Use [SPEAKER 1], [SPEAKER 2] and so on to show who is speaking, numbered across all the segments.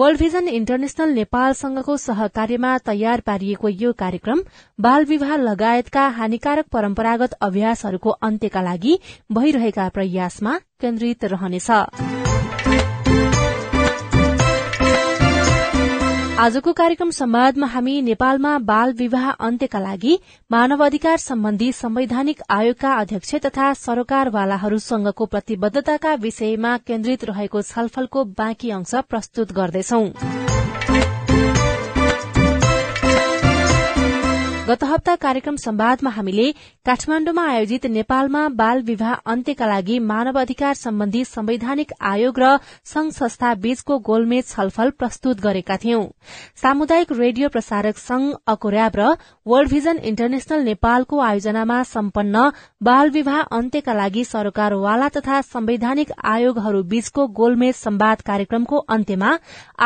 [SPEAKER 1] World vision international नेपालसँगको सहकार्यमा तयार पारिएको यो कार्यक्रम बाल विवाह लगायतका हानिकारक परम्परागत अभ्यासहरूको अन्त्यका लागि भइरहेका प्रयासमा केन्द्रित रहनेछ। आजको कार्यक्रम संवादमा हामी नेपालमा बाल विवाह अन्त्यका लागि मानव अधिकार सम्बन्धी संवैधानिक आयोगका अध्यक्ष तथा सरोकारवालाहरूसँगको प्रतिबद्धताका विषयमा केन्द्रित रहेको छलफलको बाँकी अंश प्रस्तुत गर्दैछौं। गत हप्ता कार्यक्रम संवादमा हामीले काठमाण्डुमा आयोजित नेपालमा बाल विवाह अन्त्यका लागि मानव अधिकार सम्बन्धी संवैधानिक आयोग र संघ संस्था बीचको गोलमेज छलफल प्रस्तुत गरेका थियौं। सामुदायिक रेडियो प्रसारक संघ अकोर्याब र वर्ल्ड भिजन इन्टरनेशनल नेपालको आयोजनामा सम्पन्न बाल विवाह अन्त्यका लागि सरोकारवाला तथा संवैधानिक आयोगहरू बीचको गोलमेज संवाद कार्यक्रमको अन्त्यमा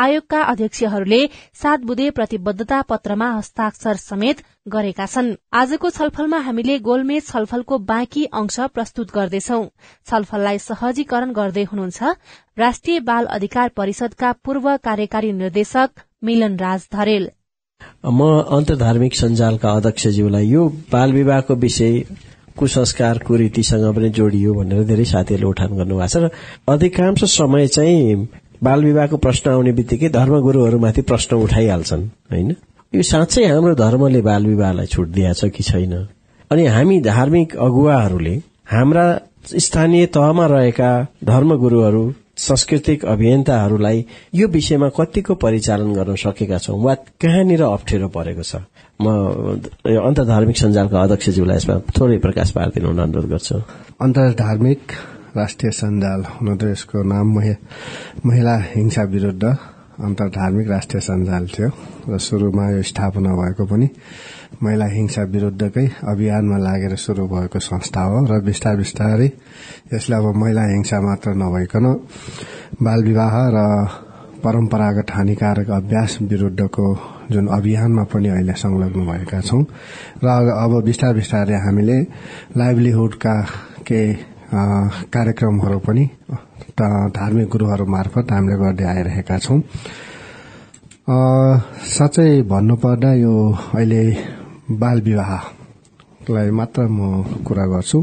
[SPEAKER 1] आयोगका अध्यक्षहरूले सात बुधे प्रतिबद्धता पत्रमा हस्ताक्षर समेत गरेका छन्। आजको छलफलमा हामीले गोलमेज छलफलको बाँकी अंश प्रस्तुत गर्दैछौ। छलफललाई सहजीकरण गर्दै हुनुहुन्छ राष्ट्रिय बाल अधिकार परिषदका पूर्व कार्यकारी निर्देशक मिलन राज धरेल।
[SPEAKER 2] म अन्तर्धार्मिक सञ्जालका अध्यक्षज्यूलाई यो बाल विवाहको विषय कुसंस्कार कुरीतिसँग पनि जोडियो भनेर धेरै साथीहरूले उठान गर्नुभएको छ र अधिकांश समय चाहिँ बाल विवाहको प्रश्न आउने बित्तिकै धर्मगुरूहरूमाथि प्रश्न उठाइहाल्छन् होइन? यो साँच्चै हाम्रो धर्मले बाल विवाहलाई छुट दिएछ कि छैन? अनि हामी धार्मिक अगुवाहरूले हाम्रा स्थानीय तहमा रहेका धर्मगुरूहरू सांस्कृतिक अभियन्ताहरूलाई यो विषयमा कतिको परिचालन गर्न सकेका छौं वा कहाँनिर अप्ठ्यारो परेको छ? म अन्तर्धार्मिक सञ्जालका अध्यक्षज्यूलाई यसमा थोरै प्रकाश पारिदिनु अनुरोध गर्छु।
[SPEAKER 3] अन्तर्धार्मिक राष्ट्रिय सञ्जाल हुन त यसको नाम महिला हिंसा विरूद्ध अन्तर्धार्मिक राष्ट्रिय सञ्जाल थियो र सुरुमा यो स्थापना भएको पनि महिला हिंसा विरूद्धकै अभियानमा लागेर शुरू भएको संस्था हो र बिस्तार बिस्तारै यसले अब महिला हिंसा मात्र नभइकन बाल विवाह र परम्परागत हानिकारक अभ्यास विरूद्धको जुन अभियानमा पनि अहिले संलग्न भएका छौं र अब बिस्तार बिस्तारै हामीले लाइभलीहुडका केही कार्यक्रमहरू पनि धार्मिक गुरूहरू मार्फत हामीले गर्दै आइरहेका छौं। साँच्चै भन्नुपर्दा यो अहिले बाल विवाहलाई मात्र म कुरा गर्छु।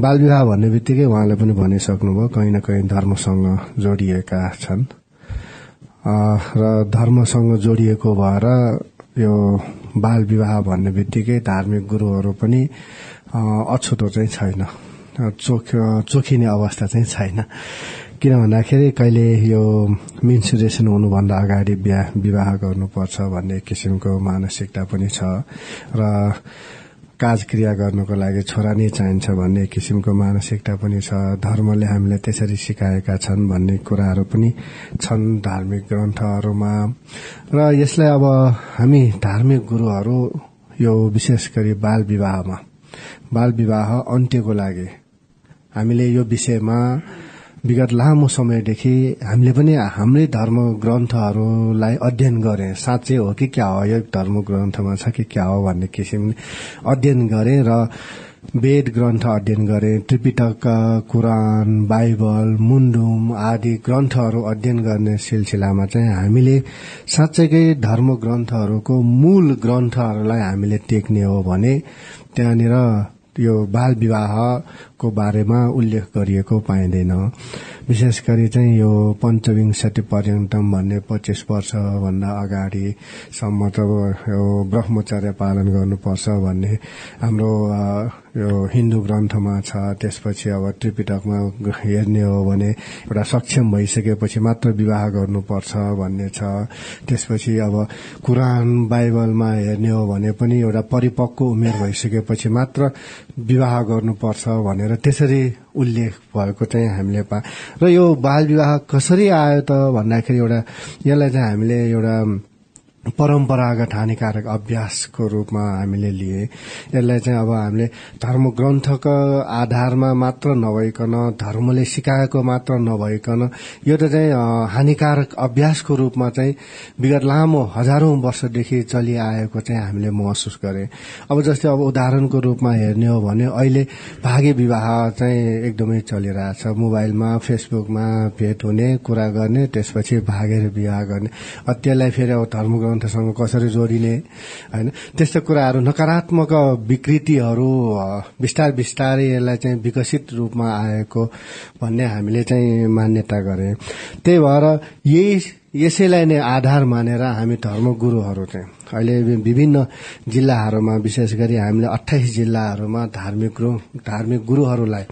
[SPEAKER 3] बाल विवाह भन्ने बित्तिकै उहाँले पनि भनिसक्नुभयो कहीँ न कहीँ धर्मसँग जोडिएका छन्। र धर्मसँग जोडिएको भएर यो बाल विवाह भन्ने बित्तिकै धार्मिक गुरूहरू पनि अछुतो चाहिँ छैन। चोख चोखिने अवस्था चाहिँ छैन। किन भन्दाखेरि कहिले यो मिन्सुरेसन हुनुभन्दा अगाडि विवाह गर्नुपर्छ भन्ने किसिमको मानसिकता पनि छ र काजक्रिया गर्नको लागि छोरा नै चाहिन्छ भन्ने किसिमको मानसिकता पनि छ। धर्मले हामीलाई त्यसरी सिकाएका छन् भन्ने कुराहरू पनि छन् धार्मिक ग्रन्थहरूमा। र यसलाई अब हामी धार्मिक गुरूहरू यो विशेष गरी बाल विवाहमा बाल विवाह अन्त्यको लागि हामीले यो विषयमा विगत लामो समयदेखि हामीले पनि हाम्रै धर्म ग्रन्थहरूलाई अध्ययन गरे। साँच्चै हो कि क्या हो? यो धर्म ग्रन्थमा छ कि क्या हो भन्ने किसिमले अध्ययन गरे र वेद ग्रन्थ अध्ययन गरे त्रिपिटक कुरान बाइबल मुन्डुम आदि ग्रन्थहरू अध्ययन गर्ने सिलसिलामा चाहिँ हामीले साँच्चैकै धर्म ग्रन्थहरूको मूल ग्रन्थहरूलाई हामीले टेक्ने हो भने त्यहाँनिर यो बाल विवाहको बारेमा उल्लेख गरिएको पाइँदैन। विशेष गरी चाहिँ यो पञ्चविंशति पर्यन्तम भन्ने पच्चिस वर्षभन्दा अगाडिसम्म त यो ब्रह्मचर्य पालन गर्नुपर्छ भन्ने हाम्रो यो हिन्दू ग्रन्थमा छ। त्यसपछि अब त्रिपिटकमा हेर्ने हो भने एउटा सक्षम भइसकेपछि मात्र विवाह गर्नुपर्छ भन्ने छ। त्यसपछि अब कुरान बाइबलमा हेर्ने हो भने पनि एउटा परिपक्व उमेर भइसकेपछि मात्र विवाह गर्नुपर्छ भनेर त्यसरी उल्लेख भएको चाहिँ हामीले पा र यो बाल विवाह कसरी आयो त भन्दाखेरि एउटा यसलाई चाहिँ हामीले एउटा परम्परागत हानिकारक अभ्यासको रूपमा हामीले लिए। यसलाई चाहिँ अब हामीले धर्म ग्रन्थको आधारमा मात्र नभइकन धर्मले सिकाएको मात्र नभइकन यो त चाहिँ हानिकारक अभ्यासको रूपमा चाहिँ विगत लामो हजारौं वर्षदेखि चलिआएको चाहिँ हामीले महसुस गरे। अब जस्तै अब उदाहरणको रूपमा हेर्ने हो भने अहिले भागे विवाह चाहिँ एकदमै चलिरहेछ। मोबाइलमा फेसबुकमा भेट हुने कुरा गर्ने त्यसपछि भागेर विवाह गर्ने। त्यसलाई फेरि अब धर्म ग्रन्थसँग कसरी जोडिने होइन? त्यस्तो कुराहरू नकारात्मक विकृतिहरू बिस्तार बिस्तारै यसलाई चाहिँ विकसित रूपमा आएको भन्ने हामीले चाहिँ मान्यता गरे। त्यही भएर यही यसैलाई नै आधार मानेर हामी धर्मगुरूहरू चाहिँ अहिले विभिन्न जिल्लाहरूमा विशेष गरी हामीले अठाइस जिल्लाहरूमा धार्मिक गुरु धार्मिक गुरूहरूलाई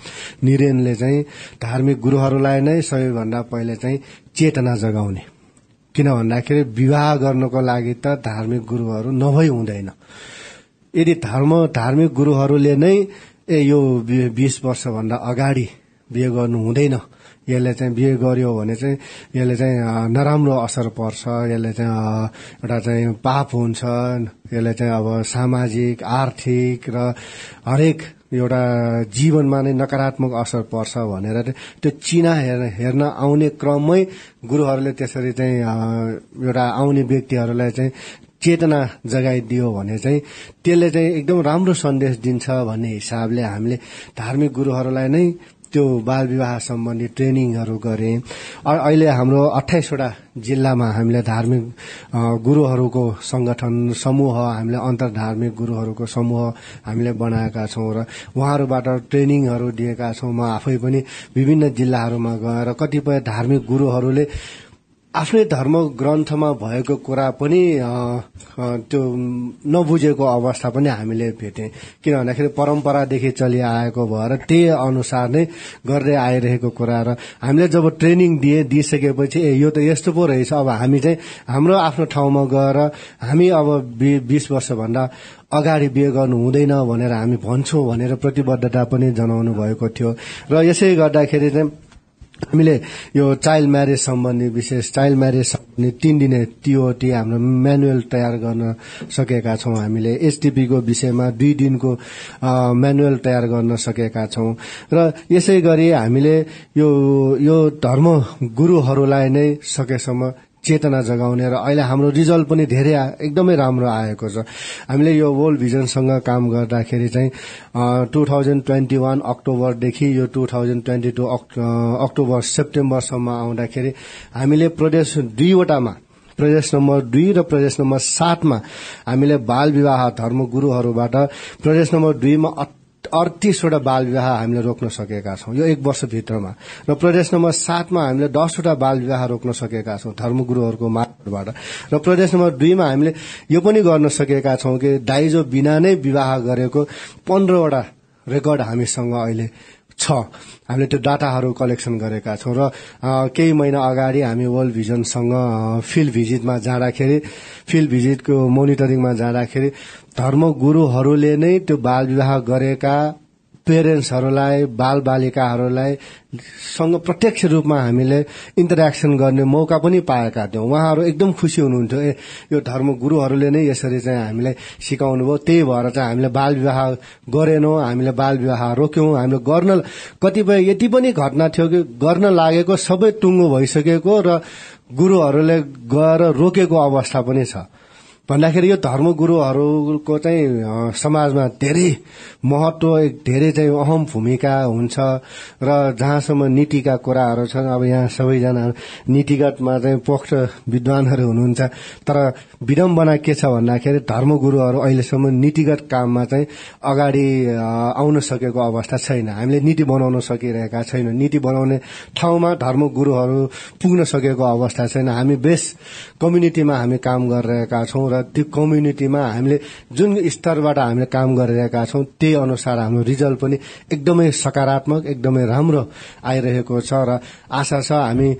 [SPEAKER 3] निरेनले चाहिँ धार्मिक गुरूहरूलाई नै सबैभन्दा पहिले चाहिँ चेतना जगाउने। किन भन्दाखेरि विवाह गर्नको लागि त धार्मिक गुरुहरू नभई हुँदैन। यदि धर्म धार्मिक गुरुहरूले नै ए यो बिस वर्षभन्दा अगाडि बिहे गर्नु हुँदैन। यसले चाहिँ बिहे गर्यो भने चाहिँ यसले चाहिँ नराम्रो असर पर्छ। यसले चाहिँ एउटा चाहिँ पाप हुन्छ। यसले चाहिँ अब सामाजिक आर्थिक र हरेक एउटा जीवनमा नै नकारात्मक असर पर्छ भनेर त्यो चिना हेर्न आउने क्रममै गुरुहरूले त्यसरी चाहिँ एउटा आउने व्यक्तिहरूलाई चाहिँ चेतना जगाइदियो भने चाहिँ त्यसले चाहिँ एकदम राम्रो सन्देश दिन्छ भन्ने हिसाबले हामीले धार्मिक गुरुहरूलाई नै त्यो बाल विवाह सम्बन्धी ट्रेनिङहरू गरे। अहिले हाम्रो अठाइसवटा जिल्लामा हामीले धार्मिक गुरुहरूको संगठन समूह हामीले अन्तर धार्मिक गुरुहरूको समूह हामीले बनाएका छौँ र उहाँहरूबाट ट्रेनिङहरू दिएका छौँ। म आफै पनि विभिन्न जिल्लाहरूमा गएर कतिपय धार्मिक गुरुहरूले आफ्नै धर्म ग्रन्थमा भएको कुरा पनि त्यो नबुझेको अवस्था पनि हामीले भेटे। किन भन्दाखेरि परम्परादेखि चलिआएको भएर त्यही अनुसार नै गर्दै आइरहेको कुरा र हामीले जब ट्रेनिङ दिए दिइसकेपछि ए यो त यस्तो पो रहेछ अब हामी चाहिँ हाम्रो आफ्नो ठाउँमा गएर हामी अब बिस वर्षभन्दा अगाडि बिहे गर्नु हुँदैन भनेर हामी भन्छौँ भनेर प्रतिबद्धता पनि जनाउनु भएको थियो। र यसै गर्दाखेरि चाहिँ हामीले यो चाइल्ड म्यारेज सम्बन्धी विशेष चाइल्ड म्यारेज सम्बन्धी तीन दिने टिओटी हाम्रो म्यानुअल तयार गर्न सकेका छौं हामीले। एसटिपीको विषयमा दुई दिनको म्यानुअल तयार गर्न सकेका छौं। र यसै गरी हामीले यो यो धर्म गुरूहरूलाई नै सकेसम्म चेतना जगाउने र अहिले हाम्रो रिजल्ट पनि धेरै एकदमै राम्रो आएको छ। हामीले यो वर्ल्ड भिजनसँग काम गर्दाखेरि चाहिँ टू थाउजन्ड ट्वेन्टी वान अक्टोबरदेखि यो two thousand twenty two October सेप्टेम्बरसम्म आउँदाखेरि हामीले प्रदेश दुईवटामा प्रदेश नम्बर दुई र प्रदेश नम्बर सातमा हामीले बाल विवाह धर्म गुरूहरूबाट प्रदेश नम्बर दुईमा अडतिसवटा बाल विवाह हामीले रोक्न सकेका छौं यो एक वर्षभित्रमा। र प्रदेश नम्बर सातमा हामीले दसवटा बाल विवाह रोक्न सकेका छौं धर्मगुरूहरूको मार्फतबाट र प्रदेश नम्बर दुईमा हामीले यो पनि गर्न सकेका छौं कि दाइजो बिना नै विवाह गरेको पन्ध्रवटा रेकर्ड हामीसँग अहिले छ। हामीले त्यो डाटाहरू कलेक्सन गरेका छौं र केही महिना अगाडि हामी वर्ल्ड भिजनसँग फिल्ड भिजिटमा जाँदाखेरि फिल्ड भिजिटको मोनिटरिङमा जाँदाखेरि धर्म गुरूहरूले नै त्यो बाल विवाह गरेका पेरेन्ट्सहरूलाई बाल बालिकाहरूलाई सँग प्रत्यक्ष रूपमा हामीले इन्टरेक्सन गर्ने मौका पनि पाएका थियौँ। उहाँहरू एकदम खुसी हुनुहुन्थ्यो। ए यो धर्म गुरूहरूले नै यसरी चाहिँ हामीलाई सिकाउनु भयो। त्यही भएर चाहिँ हामीले बाल विवाह गरेनौँ हामीले बाल विवाह रोक्यौं। हामीले गर्न कतिपय यति पनि घटना थियो कि गर्न लागेको सबै टुङ्गो भइसकेको र गुरूहरूले गएर रोकेको अवस्था पनि छ। भन्दाखेरि यो धर्मगुरूहरूको चाहिँ समाजमा धेरै महत्व धेरै चाहिँ अहम भूमिका हुन्छ र जहाँसम्म नीतिका कुराहरू छन् अब यहाँ सबैजना नीतिगतमा चाहिँ पोख्त विद्वानहरू हुनुहुन्छ तर विडम्बना के छ भन्दाखेरि धर्मगुरूहरू अहिलेसम्म नीतिगत काममा चाहिँ अगाडि आउन सकेको अवस्था छैन। हामीले नीति बनाउन सकिरहेका छैनौँ। नीति बनाउने ठाउँमा धर्मगुरूहरू पुग्न सकेको अवस्था छैन। हामी बेस कम्युनिटीमा हामी काम गरिरहेका छौँ र त्यो कम्युनिटीमा हामीले जुन स्तरबाट हामीले काम गरिरहेका छौँ त्यही अनुसार हाम्रो रिजल्ट पनि एकदमै सकारात्मक एकदमै राम्रो आइरहेको छ र आशा छ हामी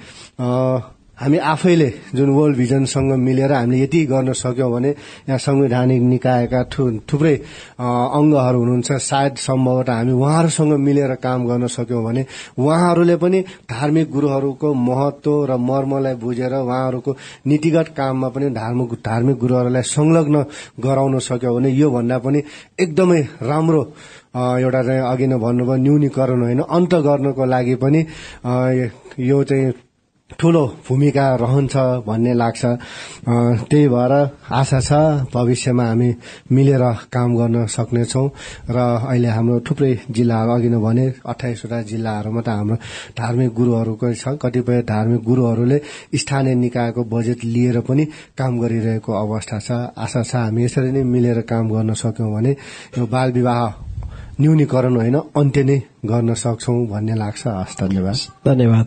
[SPEAKER 3] हामी आफैले जुन वर्ल्ड भिजनसँग मिलेर हामीले यति गर्न सक्यौँ भने यहाँ संवैधानिक निकायका थुप्रै अङ्गहरू हुनुहुन्छ। सायद सम्भवतः हामी उहाँहरूसँग मिलेर काम गर्न सक्यौँ भने उहाँहरूले पनि धार्मिक गुरुहरूको महत्व र मर्मलाई बुझेर उहाँहरूको नीतिगत काममा पनि धार्मिक धार्मिक गुरुहरूलाई संलग्न गराउन सक्यो भने योभन्दा पनि एकदमै राम्रो एउटा चाहिँ अघि नै भन्नुभयो न्यूनीकरण होइन। अन्त गर्नको लागि पनि यो चाहिँ ठूलो भूमिका रहन्छ भन्ने लाग्छ। त्यही भएर आशा छ भविष्यमा हामी मिलेर काम गर्न सक्नेछौ र अहिले हाम्रो थुप्रै जिल्लाहरू अघि नै भने अठाइसवटा जिल्लाहरूमा त हाम्रो धार्मिक गुरुहरूको छ। कतिपय धार्मिक गुरुहरूले स्थानीय निकायको बजेट लिएर पनि काम गरिरहेको अवस्था छ। आशा छ हामी यसरी नै मिलेर काम गर्न सक्यौं भने यो बाल विवाह न्यूनीकरण होइन अन्त्य नै गर्न सक्छौ भन्ने लाग्छ हस् धन्यवाद।
[SPEAKER 2] धन्यवाद।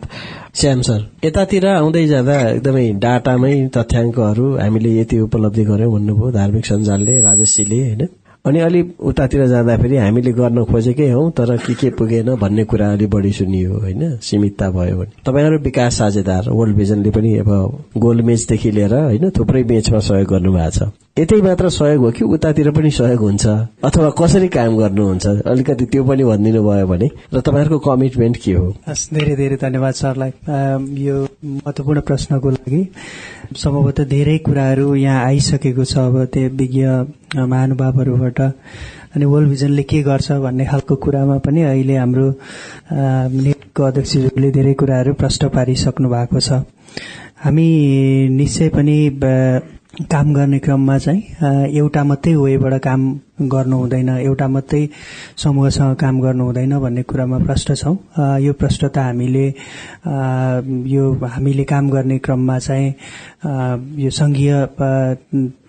[SPEAKER 2] श्याम सर यतातिर आउँदै जाँदा एकदमै डाटामै तथ्याङ्कहरू हामीले यति उपलब्धि गर्यौं भन्नुभयो धार्मिक सञ्जालले राजस्वीले होइन? अनि अलि उतातिर जाँदाखेरि हामीले गर्न खोजेकै हौ तर के के पुगेन भन्ने कुरा अलि बढी सुनियो होइन? सीमितता भयो भने। तपाईँहरू विकास साझेदार वर्ल्ड भिजनले पनि अब गोल मेचदेखि लिएर होइन थुप्रै मेचमा सहयोग गर्नुभएको छ। यतै मात्र सहयोग हो कि उतातिर पनि सहयोग हुन्छ? अथवा कसरी काम गर्नुहुन्छ? अलिकति त्यो पनि भनिदिनु भयो भने र तपाईँहरूको कमिटमेन्ट के हो?
[SPEAKER 4] धेरै धेरै धन्यवाद सरलाई। यो महत्वपूर्ण प्रश्नको लागि। सम्भवतः धेरै कुराहरू यहाँ आइसकेको छ अब त्यो विज्ञ महानुभावहरूबाट। अनि वर्ल्ड भिजनले के गर्छ भन्ने खालको कुरामा पनि अहिले हाम्रो नेटको अध्यक्षज्यूले धेरै कुराहरू प्रष्ट पारिसक्नु भएको छ। हामी निश्चय पनि काम गर्ने क्रममा चाहिँ एउटा मात्रै वेबाट काम गर्नु हुँदैन एउटा मात्रै समूहसँग काम गर्नु हुँदैन भन्ने कुरामा प्रष्ट छौँ। यो प्रष्टता हामीले यो हामीले काम गर्ने क्रममा चाहिँ यो संघीय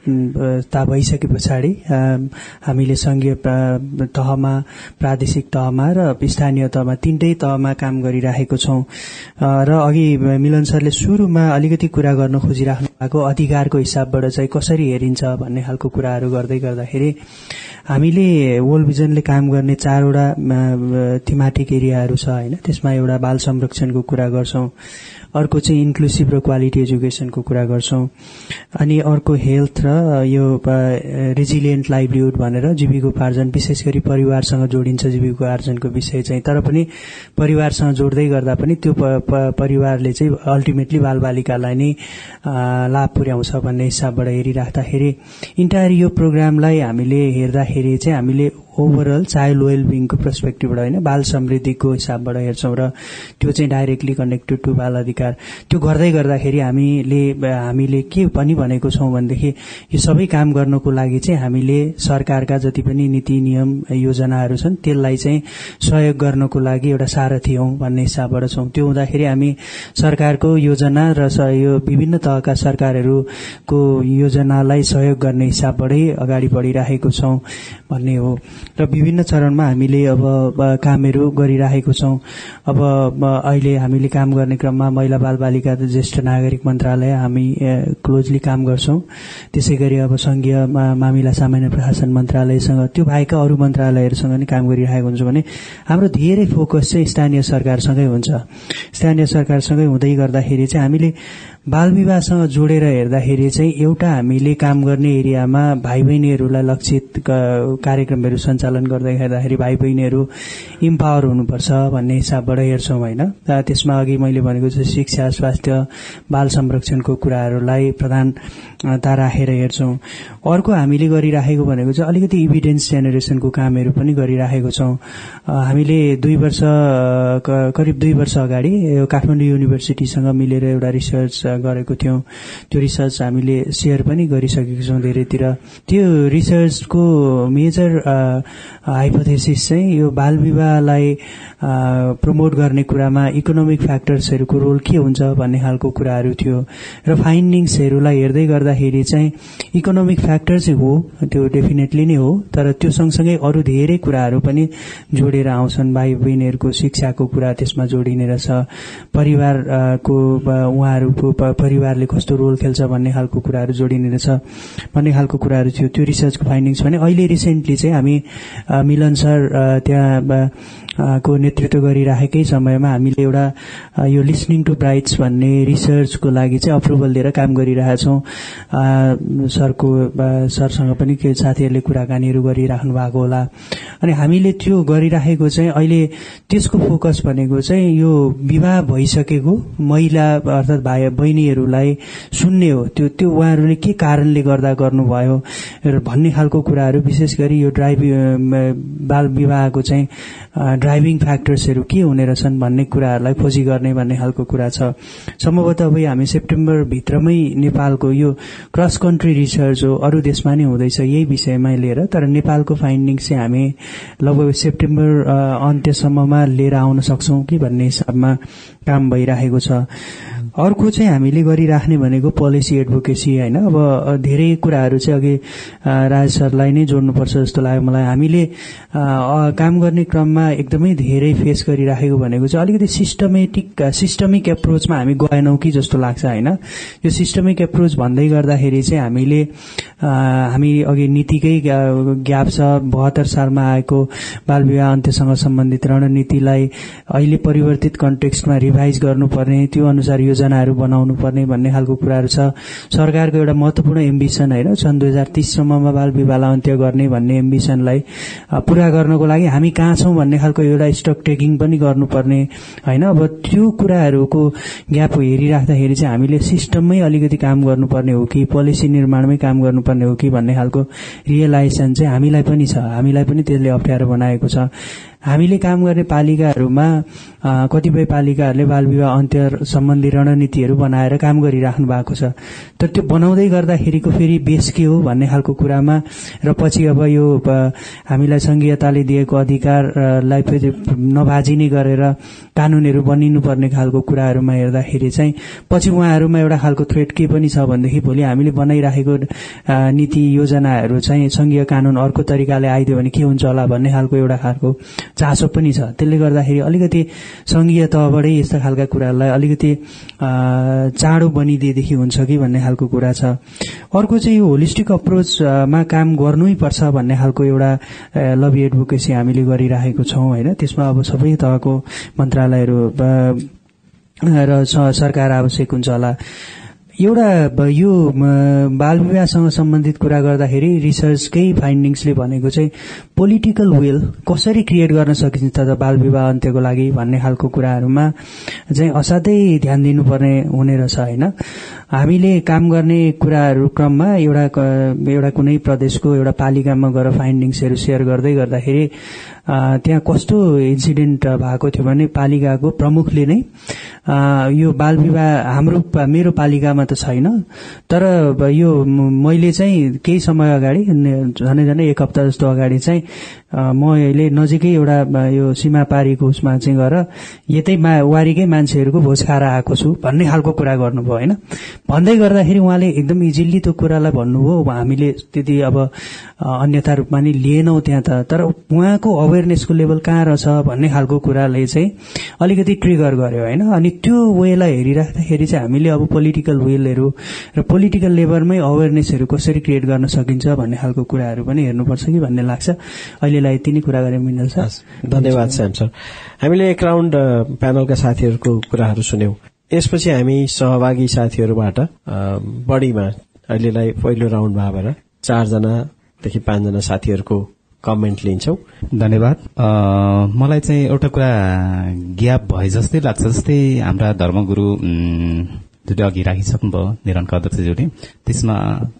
[SPEAKER 4] ता भइसके पछाडि हामीले संघीय तहमा प्रादेशिक तहमा र स्थानीय तहमा तीनटै तहमा काम गरिरहेको छौं। र अघि मिलन सरले शुरूमा अलिकति कुरा गर्न खोजिराख्नु भएको अधिकारको हिसाबबाट चाहिँ कसरी हेरिन्छ भन्ने खालको कुराहरू गर्दै गर्दाखेरि हामीले वर्ल्ड भिजनले काम गर्ने चारवटा थिमाटिक एरियाहरू छ होइन। त्यसमा एउटा बाल संरक्षणको कुरा गर्छौं अर्को चाहिँ इन्क्लुसिभ र क्वालिटी एजुकेसनको कुरा गर्छौं अनि अर्को हेल्थ र यो रेजिलियन्ट लाइभलीहुड भनेर जीविकोपार्जन विशेष गरी परिवारसँग जोडिन्छ जीविकोपार्जनको विषय चाहिँ। तर पनि परिवारसँग जोड्दै गर्दा पनि त्यो परिवारले चाहिँ अल्टिमेटली बालबालिकालाई नै लाभ पुर्याउँछ भन्ने हिसाबबाट हेरिराख्दाखेरि इन्टायर यो प्रोग्रामलाई हामीले हेर्दाखेरि चाहिँ हामीले ओभरअल चाइल्ड वेलबिङको पर्सपेक्टिभबाट होइन बाल समृद्धिको हिसाबबाट हेर्छौँ र त्यो चाहिँ डाइरेक्टली कनेक्टेड टु बाल अधिकार। त्यो गर्दै गर्दाखेरि हामीले हामीले के पनि भनेको छौँ भनेदेखि यो सबै काम गर्नको लागि चाहिँ हामीले सरकारका जति पनि नीति नियम योजनाहरू छन् त्यसलाई चाहिँ सहयोग गर्नको लागि एउटा सारथी हौ भन्ने हिसाबबाट छौँ। त्यो हुँदाखेरि हामी सरकारको योजना र यो विभिन्न तहका सरकारहरूको योजनालाई सहयोग गर्ने हिसाबबाटै अगाडि बढिरहेको छौँ भन्ने हो। र विभिन्न चरणमा हामीले अब कामहरू गरिरहेको छौँ। अब अहिले हामीले काम गर्ने क्रममा महिला बाल बालिका ज्येष्ठ नागरिक मन्त्रालय हामी क्लोजली काम गर्छौं। त्यसै गरी अब संघीय मामिला सामान्य प्रशासन मन्त्रालयसँग त्यो बाहेकका अरू मन्त्रालयहरूसँग पनि काम गरिरहेको हुन्छ भने हाम्रो धेरै फोकस चाहिँ स्थानीय सरकारसँगै हुन्छ। स्थानीय सरकारसँगै हुँदै गर्दाखेरि चाहिँ हामीले बाल विवाहसँग जोडेर हेर्दाखेरि चाहिँ एउटा हामीले काम गर्ने एरियामा भाइ बहिनीहरूलाई लक्षित कार्यक्रमहरू सञ्चालन गर्दै हेर्दाखेरि भाइ बहिनीहरू इम्पावर हुनुपर्छ भन्ने हिसाबबाट हेर्छौँ होइन। त्यसमा अघि मैले भनेको जस्तो शिक्षा स्वास्थ्य बाल संरक्षणको कुराहरूलाई प्रधानता राखेर हेर्छौँ। अर्को हामीले गरिराखेको भनेको चाहिँ अलिकति इभिडेन्स जेनेरेसनको कामहरू पनि गरिराखेको छौँ। हामीले दुई वर्ष करिब दुई वर्ष अगाडि काठमाडौँ युनिभर्सिटीसँग मिलेर एउटा रिसर्च गरेको थियौँ। त्यो रिसर्च हामीले सेयर पनि गरिसकेको छौँ धेरैतिर। त्यो रिसर्चको मेजर हाइपोथेसिस चाहिँ यो बाल विवाहलाई प्रमोट गर्ने कुरामा इकोनोमिक फ्याक्टर्सहरूको रोल के हुन्छ भन्ने खालको कुराहरू थियो। र फाइन्डिङ्सहरूलाई हेर्दै गर्दाखेरि चाहिँ इकोनोमिक फ्याक्टर चाहिँ हो त्यो डेफिनेटली नै हो तर त्यो सँगसँगै अरू धेरै कुराहरू पनि जोडेर आउँछन्। भाइ बहिनीहरूको शिक्षाको कुरा त्यसमा जोडिने रहेछ परिवारको उहाँहरूको परिवारले कस्तो रोल खेल्छ भन्ने खालको कुराहरू जोडिने रहेछ भन्ने खालको कुराहरू थियो। त्यो रिसर्चको फाइन्डिङ्स भने अहिले रिसेन्टली चाहिँ हामी मिलन सर त्यहाँ को नेतृत्व गरिराखेकै समयमा हामीले एउटा यो लिसनिङ टु ब्राइट्स भन्ने रिसर्चको लागि चाहिँ अप्रुभल लिएर काम गरिरहेका छौँ अ, सरको सरसँग पनि केही साथीहरूले कुराकानीहरू गरिराख्नु भएको होला। अनि हामीले त्यो गरिराखेको चाहिँ अहिले त्यसको फोकस भनेको चाहिँ यो विवाह भइसकेको महिला अर्थात् भाइ बहिनीहरूलाई सुन्ने हो। त्यो त्यो उहाँहरूले के कारणले गर्दा गर्नुभयो भन्ने खालको कुराहरू विशेष गरी यो ड्राइभ बाल विवाहको चाहिँ ड्राइभिङ फ्याक्टर्सहरू के हुने रहेछन् भन्ने कुराहरूलाई खोजी गर्ने भन्ने खालको कुरा छ। सम्भवतः अब हामी सेप्टेम्बरभित्रमै नेपालको यो क्रस कन्ट्री रिसर्च हो अरू देशमा नै हुँदैछ यही विषयमा लिएर तर नेपालको फाइन्डिङ्स चाहिँ हामी लगभग सेप्टेम्बर अन्त्यसम्ममा लिएर आउन सक्छौँ कि भन्ने हिसाबमा काम भइरहेको छ। अर्को चाहिँ हामीले गरिराख्ने भनेको पोलिसी एडभोकेसी होइन। अब धेरै कुराहरू चाहिँ अघि राज सरलाई नै जोड्नुपर्छ जस्तो लाग्यो मलाई। हामीले काम गर्ने क्रममा एकदमै धेरै फेस गरिराखेको भनेको चाहिँ अलिकति सिस्टमेटिक सिस्टमिक एप्रोचमा हामी गएनौँ कि जस्तो लाग्छ होइन। यो सिस्टमिक एप्रोच भन्दै गर्दाखेरि चाहिँ हामीले हामी अघि नीतिकै ग्या- ग्याप छ। बहत्तर सालमा आएको बाल विवाह अन्त्यसँग सम्बन्धित रणनीतिलाई अहिले परिवर्तित कन्टेक्स्टमा रिभाइज गर्नुपर्ने। त्यो अनुसार योजनाहरू बनाउनु पर्ने भन्ने खालको कुराहरू छ। सरकारको एउटा महत्वपूर्ण एम्बिसन होइन सन् दुई हजार तीससम्ममा बाल विवाहलाई अन्त्य गर्ने भन्ने एम्बिसनलाई पूरा गर्नको लागि हामी कहाँ छौँ भन्ने खालको एउटा स्टक टेकिङ पनि गर्नुपर्ने होइन। अब त्यो कुराहरूको ग्याप हेरिराख्दाखेरि चाहिँ हामीले सिस्टममै अलिकति काम गर्नुपर्ने हो कि पोलिसी निर्माणमै काम गर्नुपर्ने हो कि भन्ने खालको रियलाइजेसन चाहिँ हामीलाई पनि छ। हामीलाई पनि त्यसले अप्ठ्यारो बनाएको छ। हामीले काम गर्ने पालिकाहरूमा कतिपय पालिकाहरूले बाल विवाह अन्त्य सम्बन्धी रणनीतिहरू बनाएर काम गरिराख्नु भएको छ। तर त्यो बनाउँदै गर्दाखेरिको फेरि बेस के हो भन्ने खालको कुरामा र पछि अब यो हामीलाई संघीयताले दिएको अधिकारलाई फेरि नभाजिने गरेर कानूनहरू बनिनु पर्ने खालको कुराहरूमा हेर्दाखेरि चाहिँ पछि उहाँहरूमा एउटा खालको थ्रेट के पनि छ भनेदेखि भोलि हामीले बनाइराखेको नीति योजनाहरू चाहिँ संघीय कानून अर्को तरिकाले आइदियो भने के हुन्छ होला भन्ने खालको एउटा खालको चासो पनि छ। त्यसले गर्दाखेरि अलिकति संघीय तहबाटै यस्ता खालका कुराहरूलाई अलिकति चाँडो बनिदिएदेखि हुन्छ कि भन्ने खालको कुरा छ। अर्को चाहिँ यो होलिस्टिक अप्रोचमा काम गर्नै पर्छ भन्ने खालको एउटा लबी एडभोकेसी हामीले गरिराखेको छौँ होइन। त्यसमा अब सबै तहको मन्त्रालयहरू र सरकार आवश्यक हुन्छ होला। एउटा यो बाल विवाहसँग सम्बन्धित कुरा गर्दाखेरि रिसर्चकै फाइन्डिङ्सले भनेको चाहिँ पोलिटिकल विल कसरी क्रिएट गर्न सकिन्छ त बाल विवाह अन्त्यको लागि भन्ने खालको कुराहरूमा चाहिँ असाध्यै ध्यान दिनुपर्ने हुने रहेछ होइन? हामीले काम गर्ने कुराहरू क्रममा एउटा एउटा कुनै प्रदेशको एउटा पालिकामा गएर फाइन्डिङ्सहरू सेयर गर्दै गर्दाखेरि त्यहाँ कस्तो इन्सिडेन्ट भएको थियो भने पालिकाको प्रमुखले नै यो बाल विवाह हाम्रो मेरो पालिकामा त छैन तर यो मैले चाहिँ केही समय अगाडि झनै झनै एक हप्ता जस्तो अगाडि चाहिँ म अहिले नजिकै एउटा यो सीमापारीको उसमा चाहिँ गएर यतै मा वारीकै मान्छेहरूको भोज खाएर आएको छु भन्ने खालको कुरा गर्नुभयो होइन? भन्दै गर्दाखेरि उहाँले एकदम इजिली त्यो कुरालाई भन्नुभयो। हामीले त्यति अब अन्यथा रूपमा नि लिएनौँ त्यहाँ त। तर उहाँको अवेरनेसको लेभल कहाँ रहेछ भन्ने खालको कुराले चाहिँ अलिकति ट्रिगर गर्यो होइन? अनि त्यो वेलाई हेरिराख्दाखेरि चाहिँ हामीले अब पोलिटिकल विलहरू र पोलिटिकल लेभलमै अवेरनेसहरू कसरी क्रिएट गर्न सकिन्छ भन्ने खालको कुराहरू पनि हेर्नुपर्छ कि भन्ने लाग्छ। अहिलेलाई यति नै कुरा गरेँ मिनल सर
[SPEAKER 2] धन्यवाद श्याम सर हामीले एक राउन्ड प्यानलका साथीहरूको कुराहरू सुन्यौं। यसपछि हामी सहभागी साथीहरूबाट बढीमा अहिलेलाई पहिलो राउण्डमा भएर चारजनादेखि पाँचजना साथीहरूको कमेन्ट लिन्छौं।
[SPEAKER 5] धन्यवाद। मलाई चाहिँ एउटा कुरा ग्याप भए जस्तै लाग्छ जस्तै हाम्रा धर्मगुरु उम्, जुन अघि राखिसक्नुभयो निरन्का अध्यक्षज्यूले। त्यसमा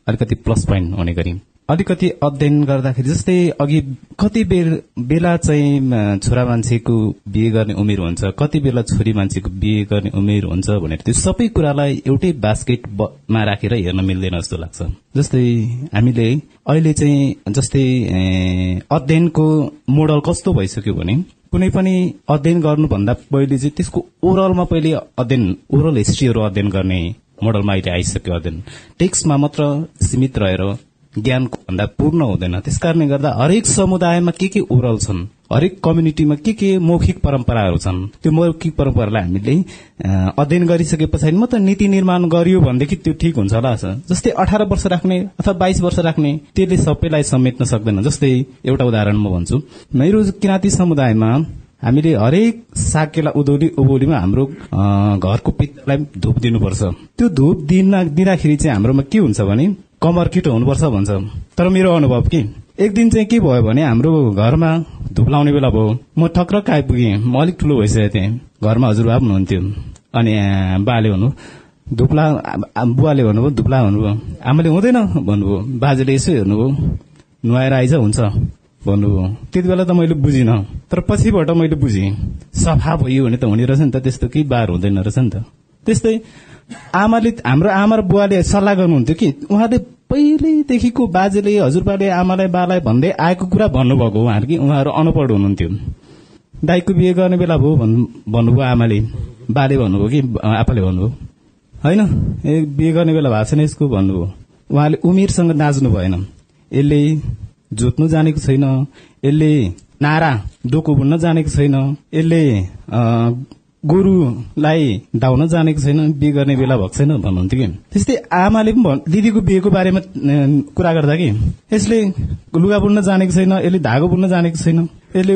[SPEAKER 5] अलिकति प्लस पोइन्ट हुने गरी। अलिकति अध्ययन गर्दाखेरि जस्तै अघि कति बेर बेला चाहिँ छोरा मान्छेको बिहे गर्ने उमेर हुन्छ कति बेला छोरी मान्छेको बिहे गर्ने उमेर हुन्छ भनेर त्यो सबै कुरालाई एउटै बास्केटमा राखेर हेर्न मिल्दैन जस्तो लाग्छ। जस्तै हामीले अहिले चाहिँ जस्तै अध्ययनको मोडल कस्तो भइसक्यो भने कुनै पनि अध्ययन गर्नुभन्दा पहिले चाहिँ त्यसको ओभरअलमा पहिले अध्ययन ओभरअल हिस्ट्रीहरू अध्ययन गर्ने मोडलमा अहिले आइसक्यो अध्ययन। टेक्स्टमा मात्र सीमित रहेर ज्ञानको भन्दा पूर्ण हुँदैन। त्यस कारणले गर्दा हरेक समुदायमा के के ओरल छन् हरेक कम्युनिटीमा के के मौखिक परम्पराहरू छन् त्यो मौखिक परम्परालाई हामीले अध्ययन गरिसके पछाडि मात्र नीति निर्माण गरियो भनेदेखि त्यो ठिक हुन्छ होला जस्तै अठार वर्ष राख्ने अथवा बाइस वर्ष राख्ने त्यसले सबैलाई समेट्न सक्दैन। जस्तै एउटा उदाहरण म भन्छु। मेरो किराँती समुदायमा हामीले हरेक साकेला उधौली उभौलीमा हाम्रो घरको पित्तलाई धुप दिनुपर्छ। त्यो धुप दिन दिँदाखेरि चाहिँ हाम्रोमा के हुन्छ भने कमर किटो हुनुपर्छ भन्छ। तर मेरो अनुभव के? एक दिन चाहिँ के भयो भने हाम्रो घरमा धुप लाउने बेला भयो। म ठक्रक्क आइपुगेँ म अलिक ठुलो भइसकेको थिएँ। घरमा हजुरबा पनि हुनुहुन्थ्यो। अनि बाले भन्नु धुप्ला बुवाले भन्नुभयो धुप्ला भन्नुभयो। आमाले हुँदैन भन्नुभयो। बाजेले यसो हेर्नुभयो नुहाएर आइज हुन्छ भन्नुभयो। त्यति बेला त मैले बुझिनँ। तर पछिबाट मैले बुझेँ सफा भयो भने त हुने रहेछ नि त। त्यस्तो केही बार हुँदैन रहेछ नि त। त्यस्तै आमाले हाम्रो आमा र बुवाले सल्लाह गर्नुहुन्थ्यो कि उहाँले पहिल्यैदेखिको बाजेले हजुरबाले आमालाई बालाई भन्दै आएको कुरा भन्नुभएको उहाँहरू कि उहाँहरू अनपढ हुनुहुन्थ्यो। दाईको बिहे गर्ने बेला भयो भन्- भन्नुभयो आमाले बाले भन्नुभयो कि आपाले भन्नुभयो। होइन? ए बिहे गर्ने बेला भएको छैन यसको भन्नुभयो। उहाँले उमेरसँग नाच्नु भएन। यसले जोत्नु जानेको छैन। यसले नारा डोको बुन्न जानेको छैन। यसले गोरुलाई धाउन जानेको छैन बिहे गर्ने बेला भएको छैन भन्नुहुन्थ्यो कि। त्यस्तै आमाले पनि दिदीको बिहेको बारेमा कुरा गर्दा कि यसले लुगा बुन्न जानेको छैन यसले धागो बुन्न जानेको छैन यसले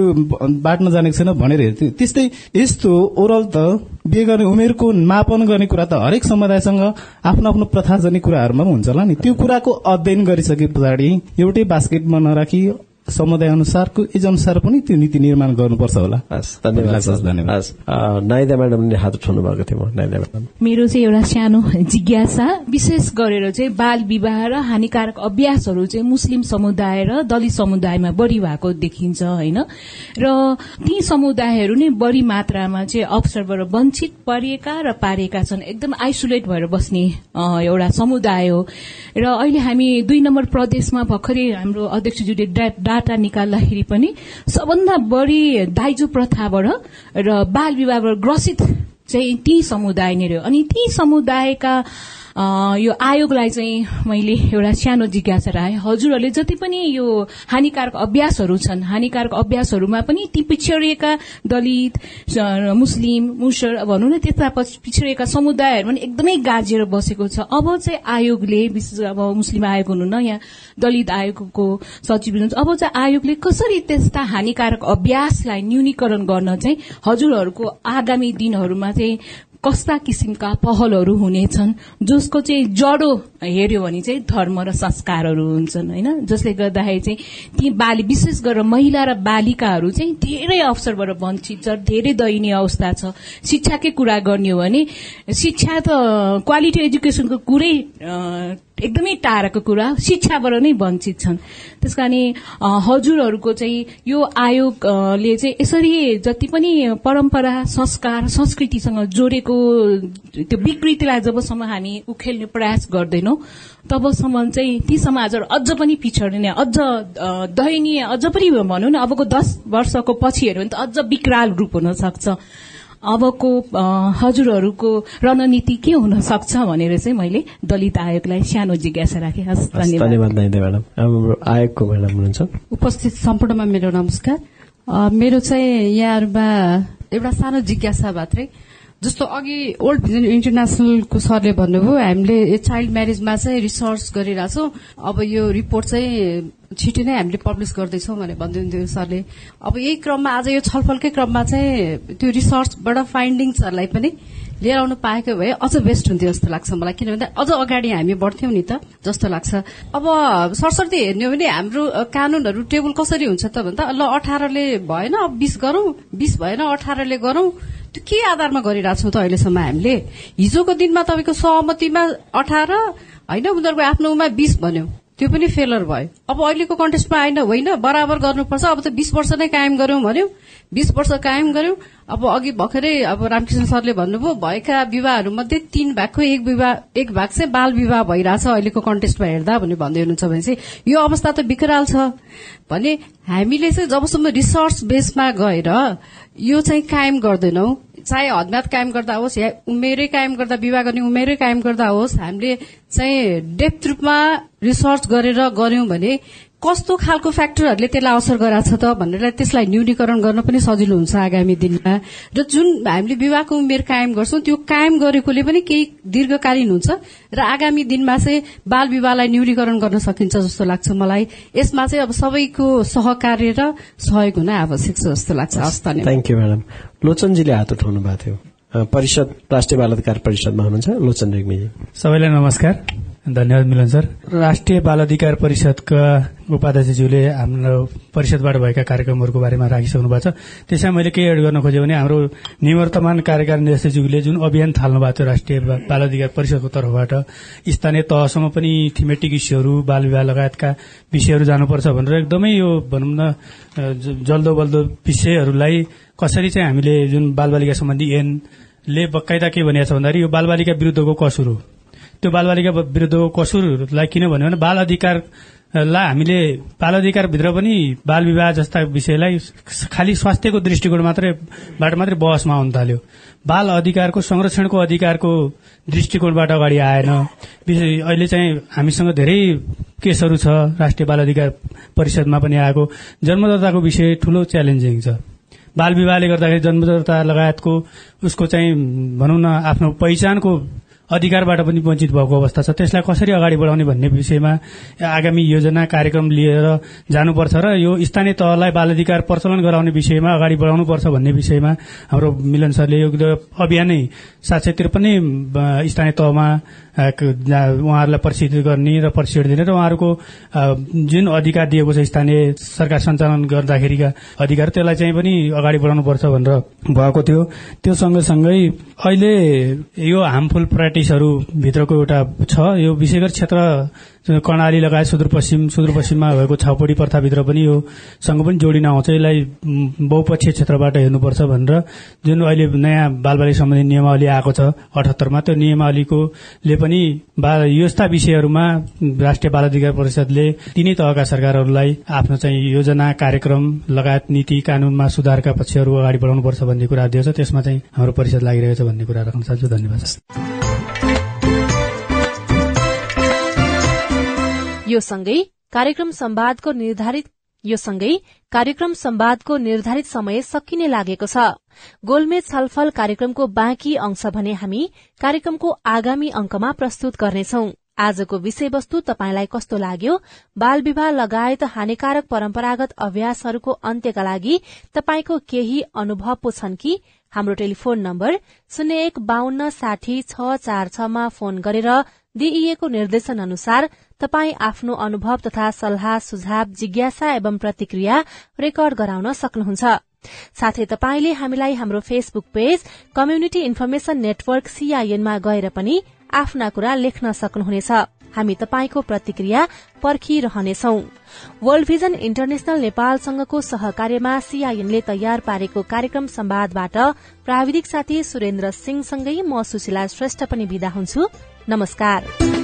[SPEAKER 5] बाट्न जानेको छैन भनेर हेर्थ्यो। त्यस्तै यस्तो ओरल त बिहे गर्ने उमेरको मापन गर्ने कुरा त हरेक समुदायसँग आफ्नो आफ्नो प्रथा जन्य कुराहरूमा हुन्छ होला नि। त्यो कुराको अध्ययन गरिसके पछाडि एउटै बास्केटमा नराखी समुदाय अनुसारको एज अनुसार पनि त्यो नीति निर्माण गर्नुपर्छ होला।
[SPEAKER 2] हस् धन्यवाद।
[SPEAKER 5] लाग्छ,
[SPEAKER 2] सर।
[SPEAKER 5] धन्यवाद।
[SPEAKER 2] हस् अ, नाइदा म्याडमले हात उठाउनु भएको थियो म नाइदा म्याडम।
[SPEAKER 6] मेरो चाहिँ एउटा सानो जिज्ञासा विशेष गरेर चाहिँ बाल विवाह र हानिकारक अभ्यासहरू चाहिँ मुस्लिम समुदाय र दलित समुदायमा बढ़ी भएको देखिन्छ होइन? र ती समुदायहरू नै बढ़ी मात्रामा चाहिँ अवसरबाट वञ्चित पारिएका र पारिएका छन्। एकदम आइसोलेट भएर बस्ने अ, एउटा समुदाय हो। र अहिले हामी दुई नम्बर प्रदेशमा भर्खरै हाम्रो अध्यक्षज्यूले डाटा निकाल्दाखेरि पनि सबभन्दा बढ़ी दाइजो प्रथाबाट र बाल विवाहबाट ग्रसित चाहिँ ती समुदाय नै रह्यो। अनि ती समुदायका यो आयोगलाई चाहिँ मैले एउटा सानो जिज्ञासा राखेँ। हजुरहरूले जति पनि यो हानिकारक अभ्यासहरू छन् हानिकारक अभ्यासहरूमा पनि ती पिछडिएका दलित मुस्लिम मुसर भनौँ न त्यस्ता पछि पिछडिएका समुदायहरू पनि एकदमै गाजिएर बसेको छ। अब चाहिँ आयोगले विशेष अब मुस्लिम आयोग हुनु न यहाँ दलित आयोगको सचिव हुनुहुन्छ। अब चाहिँ आयोगले कसरी त्यस्ता हानिकारक अभ्यासलाई न्यूनीकरण गर्न चाहिँ हजुरहरूको आगामी दिनहरूमा चाहिँ कस्ता किसिमका पहलहरू हुनेछन् जसको चाहिँ जडो हेर्यो भने चाहिँ धर्म र संस्कारहरू हुन्छन् होइन? जसले गर्दाखेरि चाहिँ ती बाली विशेष गरेर महिला र बालिकाहरू चाहिँ धेरै अवसरबाट वञ्चित छ धेरै दयनीय अवस्था छ। शिक्षाकै कुरा गर्ने हो भने शिक्षा त क्वालिटी एजुकेसनको कुरै एकदमै टाढाको कुरा शिक्षाबाट नै वञ्चित छन्। त्यस कारण हजुरहरूको चाहिँ यो आयोगले चाहिँ यसरी जति पनि परम्परा संस्कार संस्कृतिसँग जोडेको त्यो विकृतिलाई जबसम्म हामी उखेल्ने प्रयास गर्दैनौं तबसम्म चाहिँ ती समाजहरू अझ पनि पिछडिने अझ दयनीय अझ पनि भनौँ न अबको दस वर्षको पछि हेऱ्यो भने त अझ विकराल रूप हुन सक्छ। अबको हजुरहरूको रणनीति के हुन सक्छ भनेर चाहिँ मैले दलित आयोगलाई सानो जिज्ञासा राखेँ। हस् धन्यवाद।
[SPEAKER 2] आयोगको म्याडम हुनुहुन्छ।
[SPEAKER 7] उपस्थित सम्पूर्णमा मेरो नमस्कार। मेरो चाहिँ यहाँहरूमा एउटा सानो जिज्ञासा मात्रै जस्तो अघि ओल्ड भिजन इन्टरनेसनलको सरले भन्नुभयो हामीले चाइल्ड म्यारेजमा चाहिँ रिसर्च गरिरहेछौँ अब यो रिपोर्ट चाहिँ छिटो नै हामीले पब्लिस गर्दैछौँ भनेर भन्दै हुन्थ्यो सरले। अब यही क्रममा आज यो छलफलकै क्रममा चाहिँ त्यो रिसर्चबाट फाइन्डिङ्सहरूलाई पनि लिएर आउनु पाएको भए अझ बेस्ट हुन्थ्यो जस्तो लाग्छ मलाई। किनभने अझ अगाडि हामी बढ्थ्यौं नि त जस्तो लाग्छ। अब सरसर्ती हेर्ने हो भने हाम्रो कानूनहरू टेबल कसरी हुन्छ त भन्दा ल अठारले भएन अब बीस गरौं बीस भएन अठारले गरौं। के आधारमा गरिरहेछौँ त अहिलेसम्म हामीले? हिजोको दिनमा तपाईँको सहमतिमा अठार होइन? उनीहरूको आफ्नोमा बीस भन्यो। त्यो पनि फेलर भयो. अब अहिलेको कन्टेस्टमा आइन होइन बराबर गर्नुपर्छ। अब त बीस वर्ष नै कायम गर्यौं भन्यो। बीस वर्ष कायम गर्यौं अब अघि भर्खरै अब रामकृष्ण सरले भन्नुभयो भएका विवाहहरू मध्ये तीन भागको एक विवाह एक भाग चाहिँ बाल विवाह भइरहेछ अहिलेको कन्टेस्टमा हेर्दा भन्ने भन्दै हुनुहुन्छ भने चाहिँ यो अवस्था त विकराल छ। भने हामीले चाहिँ जबसम्म रिसर्च बेसमा गएर यो चाहिँ कायम गर्दैनौ। चाहे हदम्याद कायम गर्दा होस् या उमेरै कायम गर्दा विवाह गर्ने उमेरै कायम गर्दा होस् हामीले चाहिँ डेप्थ रूपमा रिसर्च गरेर गर्यौं भने कस्तो खालको फ्याक्टरहरूले त्यसलाई असर गराएको छ त भनेर त्यसलाई न्यूनीकरण गर्न पनि सजिलो हुन्छ आगामी दिनमा। र जुन हामीले विवाहको उमेर कायम गर्छौं त्यो कायम गरेकोले पनि केही दीर्घकालीन हुन्छ र आगामी दिनमा चाहिँ बाल विवाहलाई न्यूनीकरण गर्न सकिन्छ जस्तो लाग्छ मलाई। यसमा चाहिँ अब सबैको सहकार्य र सहयोग हुन आवश्यक छ जस्तो लाग्छ।
[SPEAKER 2] थ्याङ्क यू म्याडम लोचनजीले हात उठाउनु भएको थियो। परिषद राष्ट्रिय बाल अधिकार परिषदमा हुनुहुन्छ लोचन रेग्मीजी।
[SPEAKER 8] सबैलाई नमस्कार। धन्यवाद मिलन सर। राष्ट्रिय बाल अधिकार परिषदका उपाध्यक्षज्यूले हाम्रो परिषदबाट भएका कार्यक्रमहरूको बारेमा राखिसक्नु भएको छ। त्यसमा मैले के एड गर्न खोजेँ भने हाम्रो निवर्तमान कार्यकारी निर्देशकज्यूले जुन अभियान थाल्नु भएको थियो राष्ट्रिय बाल अधिकार परिषदको तर्फबाट स्थानीय तहसम्म पनि थिमेटिक इस्युहरू बाल विवाह लगायतका विषयहरू जानुपर्छ भनेर एकदमै यो भनौँ न जल्दो बल्दो विषयहरूलाई कसरी चाहिँ हामीले जुन बालबालिका सम्बन्धी ऐनले बकाइदा के भनिएको छ भन्दाखेरि यो बालबालिका विरुद्धको कसुर हो। त्यो बालबालिका विरुद्धको कसुरलाई किन भन्यो भने बाल अधिकारलाई हामीले बाल अधिकारभित्र पनि बाल विवाह जस्ता विषयलाई खालि स्वास्थ्यको दृष्टिकोण मात्रैबाट मात्रै बहसमा आउन थाल्यो। बाल अधिकारको संरक्षणको अधिकारको दृष्टिकोणबाट अगाडि आएन। अहिले चाहिँ हामीसँग धेरै केसहरू छ राष्ट्रिय बाल अधिकार परिषदमा पनि आएको। जन्मदाताको विषय ठूलो च्यालेन्जिङ छ। बाल विवाहले गर्दाखेरि जन्मदाता लगायतको उसको चाहिँ भनौँ न आफ्नो पहिचानको अधिकारबाट पनि वञ्चित भएको अवस्था छ। त्यसलाई कसरी अगाडि बढाउने भन्ने विषयमा आगामी योजना कार्यक्रम लिएर जानुपर्छ र यो स्थानीय तहलाई बाल अधिकार प्रचलन गराउने विषयमा अगाडि बढाउनुपर्छ भन्ने विषयमा हाम्रो मिलन सरले यो अभियानै सात सय त्रिपन्नै स्थानीय तहमा उहाँहरूलाई प्रशिक्षित गर्ने र प्रशिक्षण दिने र उहाँहरूको जुन अधिकार दिएको छ स्थानीय सरकार सञ्चालन गर्दाखेरिका अधिकार त्यसलाई चाहिँ पनि अगाडि बढाउनुपर्छ भनेर भएको थियो। त्यो सँगसँगै अहिले यो हार्मफुल प्र्याक्टिसहरू भित्रको एउटा छ यो गरी क्षेत्र कर्णाली लगायत सुदूरपश्चिम सुदूरपश्चिममा भएको छाउपडी प्रथाभित्र पनि यो सँग पनि जोडिन आउँछ। यसलाई बहुपक्षीय क्षेत्रबाट हेर्नुपर्छ भनेर जुन अहिले नयाँ बालबालिका सम्बन्धी नियमावली आएको छ अठहत्तरमा त्यो नियमावलीको ले पनि यस्ता विषयहरूमा राष्ट्रिय बाल अधिकार परिषदले तिनै तहका सरकारहरूलाई आफ्नो चाहिँ योजना कार्यक्रम लगायत नीति कानूनमा सुधारका पक्षहरू अगाडि बढाउनुपर्छ भन्ने कुरा दिएको छ। त्यसमा चाहिँ हाम्रो परिषद लागिरहेको छ भन्ने कुरा राख्न चाहन्छु। धन्यवाद
[SPEAKER 1] यो सँगै कार्यक्रम संवादको निर्धारित यो सँगै कार्यक्रम संवादको निर्धारित समय सकिने लागेको छ। गोलमेज छलफल कार्यक्रमको बाँकी अंश भने हामी कार्यक्रमको आगामी अंकमा प्रस्तुत गर्नेछौ। आजको विषयवस्तु तपाईंलाई कस्तो लाग्यो? बाल विवाह लगायत हानिकारक परम्परागत अभ्यासहरूको अन्त्यका लागि तपाईँको केही अनुभव पो छन् कि? हाम्रो टेलिफोन नम्बर शून्य एक बाहन्न साठी छ चार छमा फोन गरेर दिइएको निर्देशन अनुसार तपाई आफ्नो अनुभव तथा सल्लाह सुझाव जिज्ञासा एवं प्रतिक्रिया रेकर्ड गराउन सक्नुहुन्छ। साथै तपाईँले हामीलाई हाम्रो Facebook page community information network सीआईएनमा गएर पनि आफ्ना कुरा लेख्न सक्नुहुनेछ। हामी तपाईँको प्रतिक्रिया पर्खिरहनेछौ। वर्ल्ड भिजन इन्टरनेशनल नेपालसँगको सहकार्यमा सीआईएनले तयार पारेको कार्यक्रम संवादबाट प्राविधिक साथी सुरेन्द्र सिंहसँगै म सुशीला श्रेष्ठ पनि विदा हुन्छु। नमस्कार।